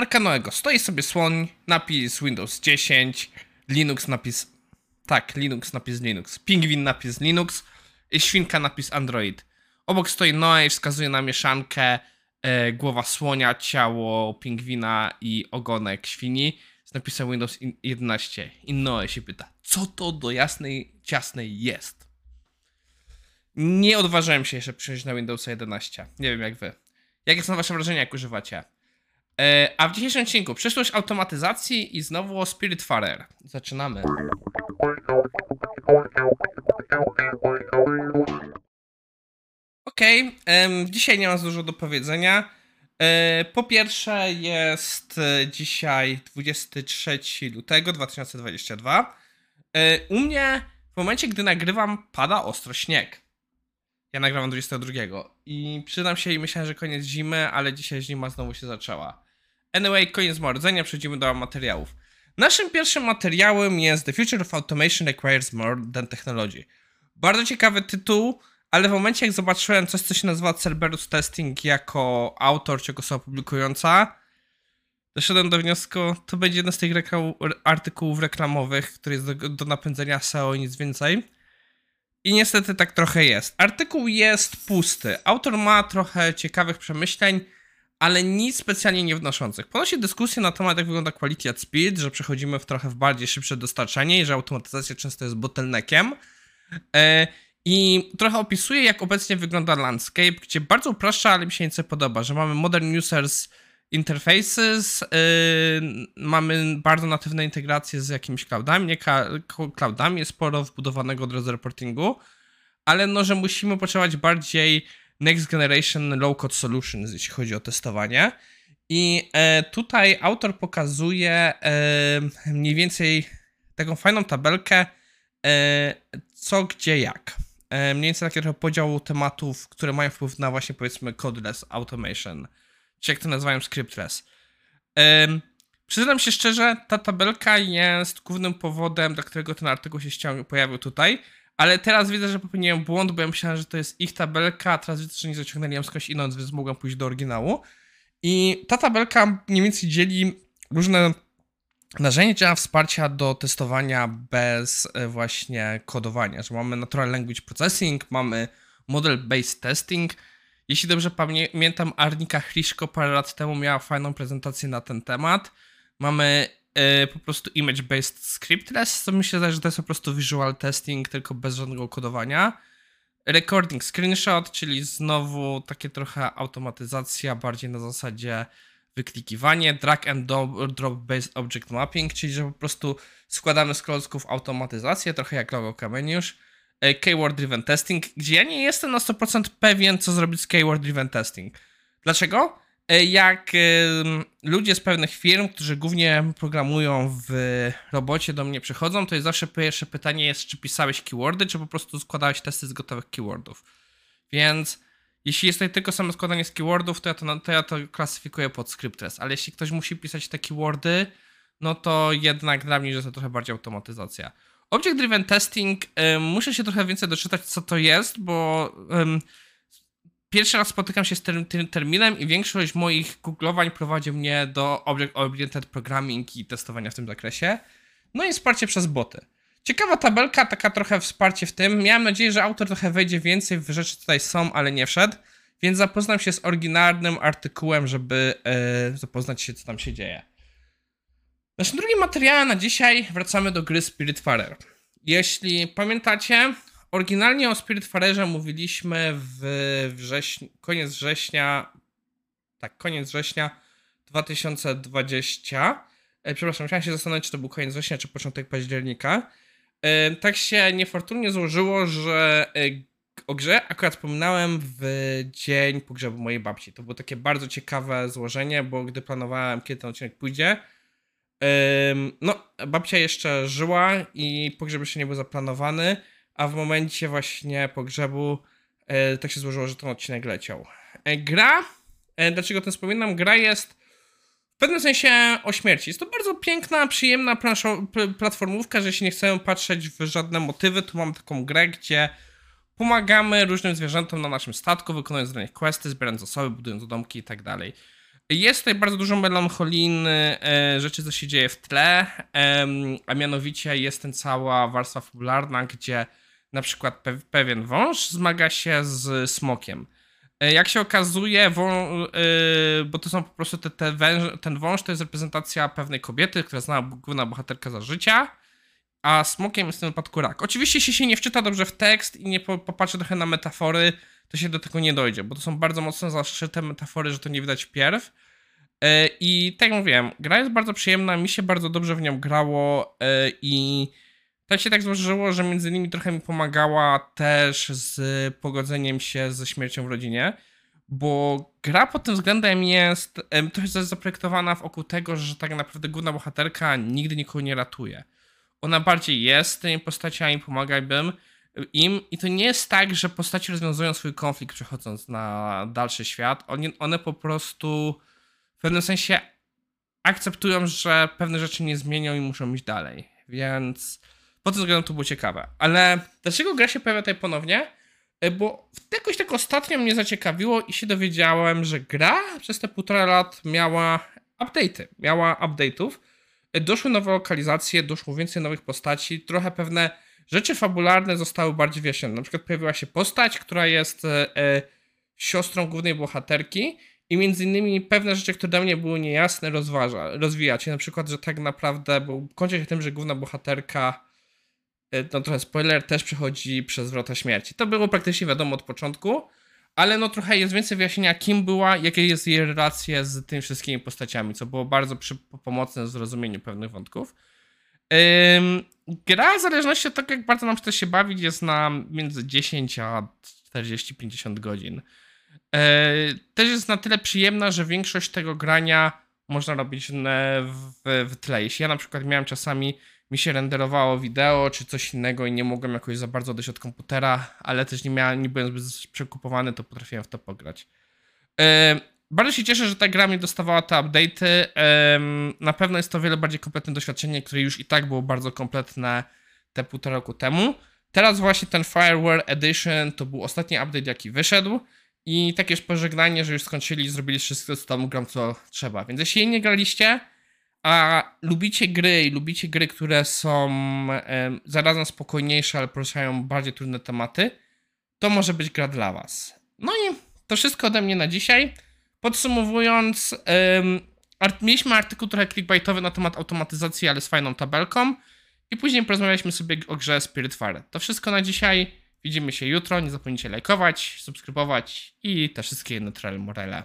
Arkanoego. Stoi sobie słoń, napis Windows 10, Linux napis... Tak, Linux napis Linux. Pingwin napis Linux, świnka napis Android. Obok stoi Noe i wskazuje na mieszankę e, głowa słonia, ciało pingwina i ogonek świni z napisem Windows 11. I Noe się pyta, co to do jasnej, ciasnej jest? Nie odważyłem się jeszcze przyjść na Windows 11. Nie wiem jak wy. Jakie są wasze wrażenia, jak używacie? E, a w dzisiejszym odcinku przyszłość automatyzacji i znowu Spiritfarer. Zaczynamy. Okej, okay, dzisiaj nie mam dużo do powiedzenia. E, po pierwsze jest e, dzisiaj 23 lutego 2022. E, u mnie w momencie, gdy nagrywam, pada ostro śnieg. Ja nagrywam 22 i przydam się i myślałem, że koniec zimy, ale dzisiaj zima znowu się zaczęła. Anyway, koniec mordzenia, przejdziemy do materiałów. Naszym pierwszym materiałem jest The Future of Automation Requires More Than Technology. Bardzo ciekawy tytuł, ale w momencie jak zobaczyłem coś, co się nazywa Cerberus Testing jako autor czy osoba publikująca, doszedłem do wniosku, to będzie jeden z tych artykułów reklamowych, który jest do, do napędzenia SEO i nic więcej. I niestety tak trochę jest. Artykuł jest pusty. Autor ma trochę ciekawych przemyśleń, ale nic specjalnie nie wnoszących. Ponosi dyskusję na temat, jak wygląda quality at speed, że przechodzimy w trochę w bardziej szybsze dostarczanie i że automatyzacja często jest bottleneckiem. E, I trochę opisuje, jak obecnie wygląda landscape, gdzie bardzo upraszcza, ale mi się nieco podoba, że mamy modern users interfaces, yy, mamy bardzo natywne integracje z jakimiś cloudami, nie cloudami, jest sporo wbudowanego od reportingu, ale no, że musimy potrzebować bardziej next generation low code solutions, jeśli chodzi o testowanie. I e, tutaj autor pokazuje e, mniej więcej taką fajną tabelkę, e, co, gdzie, jak. Mniej więcej taki trochę podział tematów, które mają wpływ na właśnie powiedzmy codeless automation czy jak to nazywają scriptless. Przyznam się szczerze, ta tabelka jest głównym powodem, dla którego ten artykuł się pojawił tutaj, ale teraz widzę, że popełniłem błąd, bo ja myślałem, że to jest ich tabelka, a teraz widzę, że nie zaciągnęli ją skądś inąd, więc mogłem pójść do oryginału. I ta tabelka mniej więcej dzieli różne narzędzia wsparcia do testowania bez e, właśnie kodowania, że mamy Natural Language Processing, mamy Model-Based Testing, jeśli dobrze pamiętam, Arnika Hriszko parę lat temu miała fajną prezentację na ten temat. Mamy po prostu image-based scriptless, co myślę, że to jest po prostu visual testing, tylko bez żadnego kodowania. Recording screenshot, czyli znowu takie trochę automatyzacja, bardziej na zasadzie wyklikiwanie. Drag and drop based object mapping, czyli że po prostu składamy z klocków automatyzację, trochę jak logo Kameniusz E, keyword driven testing, gdzie ja nie jestem na 100% pewien, co zrobić z keyword driven testing. Dlaczego? E, jak ludzie z pewnych firm, którzy głównie programują w robocie do mnie przychodzą, to jest zawsze pierwsze pytanie jest, czy pisałeś keywordy, czy po prostu składałeś testy z gotowych keywordów. Więc jeśli jest tutaj tylko samo składanie z keywordów, to ja to, to, ja to klasyfikuję pod scriptless, ale jeśli ktoś musi pisać te keywordy, no to jednak dla mnie jest to trochę bardziej automatyzacja. Object Driven Testing, muszę się trochę więcej doczytać, co to jest, bo pierwszy raz spotykam się z tym, terminem i większość moich googlowań prowadzi mnie do Object Oriented Programming i testowania w tym zakresie. No i wsparcie przez boty. Ciekawa tabelka, taka trochę wsparcie w tym. Miałem nadzieję, że autor trochę wejdzie więcej w rzeczy tutaj są, ale nie wszedł. Więc zapoznam się z oryginalnym artykułem, żeby yy, zapoznać się, co tam się dzieje. Naszym drugim materiałem na dzisiaj wracamy do gry Spiritfarer. Jeśli pamiętacie, oryginalnie o Spiritfarerze mówiliśmy w wrześniu, koniec września, tak, koniec września 2020. E, przepraszam, chciałem się zastanowić, czy to był koniec września, czy początek października. E, tak się niefortunnie złożyło, że e, o grze akurat wspominałem w dzień pogrzebu mojej babci. To było takie bardzo ciekawe złożenie, bo gdy planowałem, kiedy ten odcinek pójdzie, no, babcia jeszcze żyła i pogrzeb jeszcze nie był zaplanowany, a w momencie właśnie pogrzebu e, tak się złożyło, że ten odcinek leciał. E, gra, e, dlaczego ten wspominam? Gra jest w pewnym sensie o śmierci. Jest to bardzo piękna, przyjemna platformówka, że jeśli nie chcemy patrzeć w żadne motywy, to mamy taką grę, gdzie pomagamy różnym zwierzętom na naszym statku, wykonując dla nich questy, zbierając zasoby, budując domki i tak dalej. Jest tutaj bardzo dużo melancholijny e, rzeczy, co się dzieje w tle, em, a mianowicie jest ten cała warstwa fabularna, gdzie na przykład pe pewien wąż zmaga się z smokiem. E, Jak się okazuje, wą, e, bo to są po prostu te, te węż, ten wąż to jest reprezentacja pewnej kobiety, która znała główna bohaterka za życia, a smokiem jest w tym wypadku rak. Oczywiście, jeśli się nie wczyta dobrze w tekst i nie po, popatrzy trochę na metafory, to się do tego nie dojdzie, bo to są bardzo mocno zaszyte metafory, że to nie widać wpierw. E, I tak jak mówiłem, gra jest bardzo przyjemna, mi się bardzo dobrze w nią grało e, i tak się tak złożyło, że między innymi trochę mi pomagała też z pogodzeniem się ze śmiercią w rodzinie, bo gra pod tym względem jest trochę zaprojektowana wokół tego, że tak naprawdę główna bohaterka nigdy nikogo nie ratuje. Ona bardziej jest tymi postaciami, pomagałbym im i to nie jest tak, że postaci rozwiązują swój konflikt przechodząc na dalszy świat. Oni, one po prostu w pewnym sensie akceptują, że pewne rzeczy nie zmienią i muszą iść dalej. Więc pod tym względem to było ciekawe. Ale dlaczego gra się pojawia tutaj ponownie? E, Bo jakoś tak ostatnio mnie zaciekawiło i się dowiedziałem, że gra przez te półtora lat miała update'y, miała update'ów. E, Doszły nowe lokalizacje, doszło więcej nowych postaci, trochę pewne rzeczy fabularne zostały bardziej wyjaśnione. Na przykład pojawiła się postać, która jest e, siostrą głównej bohaterki i między innymi pewne rzeczy, które dla mnie były niejasne, rozważa, rozwija się. Na przykład, że tak naprawdę, bo kończy się tym, że główna bohaterka, no trochę spoiler, też przechodzi przez wrota śmierci. To było praktycznie wiadomo od początku, ale no trochę jest więcej wyjaśnienia, kim była, jakie jest jej relacja z tymi wszystkimi postaciami, co było bardzo przy, pomocne w zrozumieniu pewnych wątków. Ym, gra w zależności od tego, jak bardzo nam chce się bawić, jest na między 10 a 40-50 godzin. E, też jest na tyle przyjemna, że większość tego grania można robić ne- w, w tle. Jeśli ja na przykład miałem czasami, mi się renderowało wideo czy coś innego i nie mogłem jakoś za bardzo odejść od komputera, ale też nie miałem, nie byłem zbyt przekupowany, to potrafiłem w to pograć. E, bardzo się cieszę, że ta gra mi dostawała te update'y. Em, Na pewno jest to wiele bardziej kompletne doświadczenie, które już i tak było bardzo kompletne te półtora roku temu. Teraz właśnie ten Fireware Edition to był ostatni update, jaki wyszedł. I takie już pożegnanie, że już skończyli zrobili wszystko z tą grą, co trzeba. Więc jeśli nie graliście, a lubicie gry i lubicie gry, które są em, zarazem spokojniejsze, ale poruszają bardziej trudne tematy, to może być gra dla was. No i to wszystko ode mnie na dzisiaj. Podsumowując, mieliśmy artykuł trochę clickbaitowy na temat automatyzacji, ale z fajną tabelką. I później porozmawialiśmy sobie o grze Spiritfarer. To wszystko na dzisiaj. Widzimy się jutro. Nie zapomnijcie lajkować, subskrybować i te wszystkie inne morele.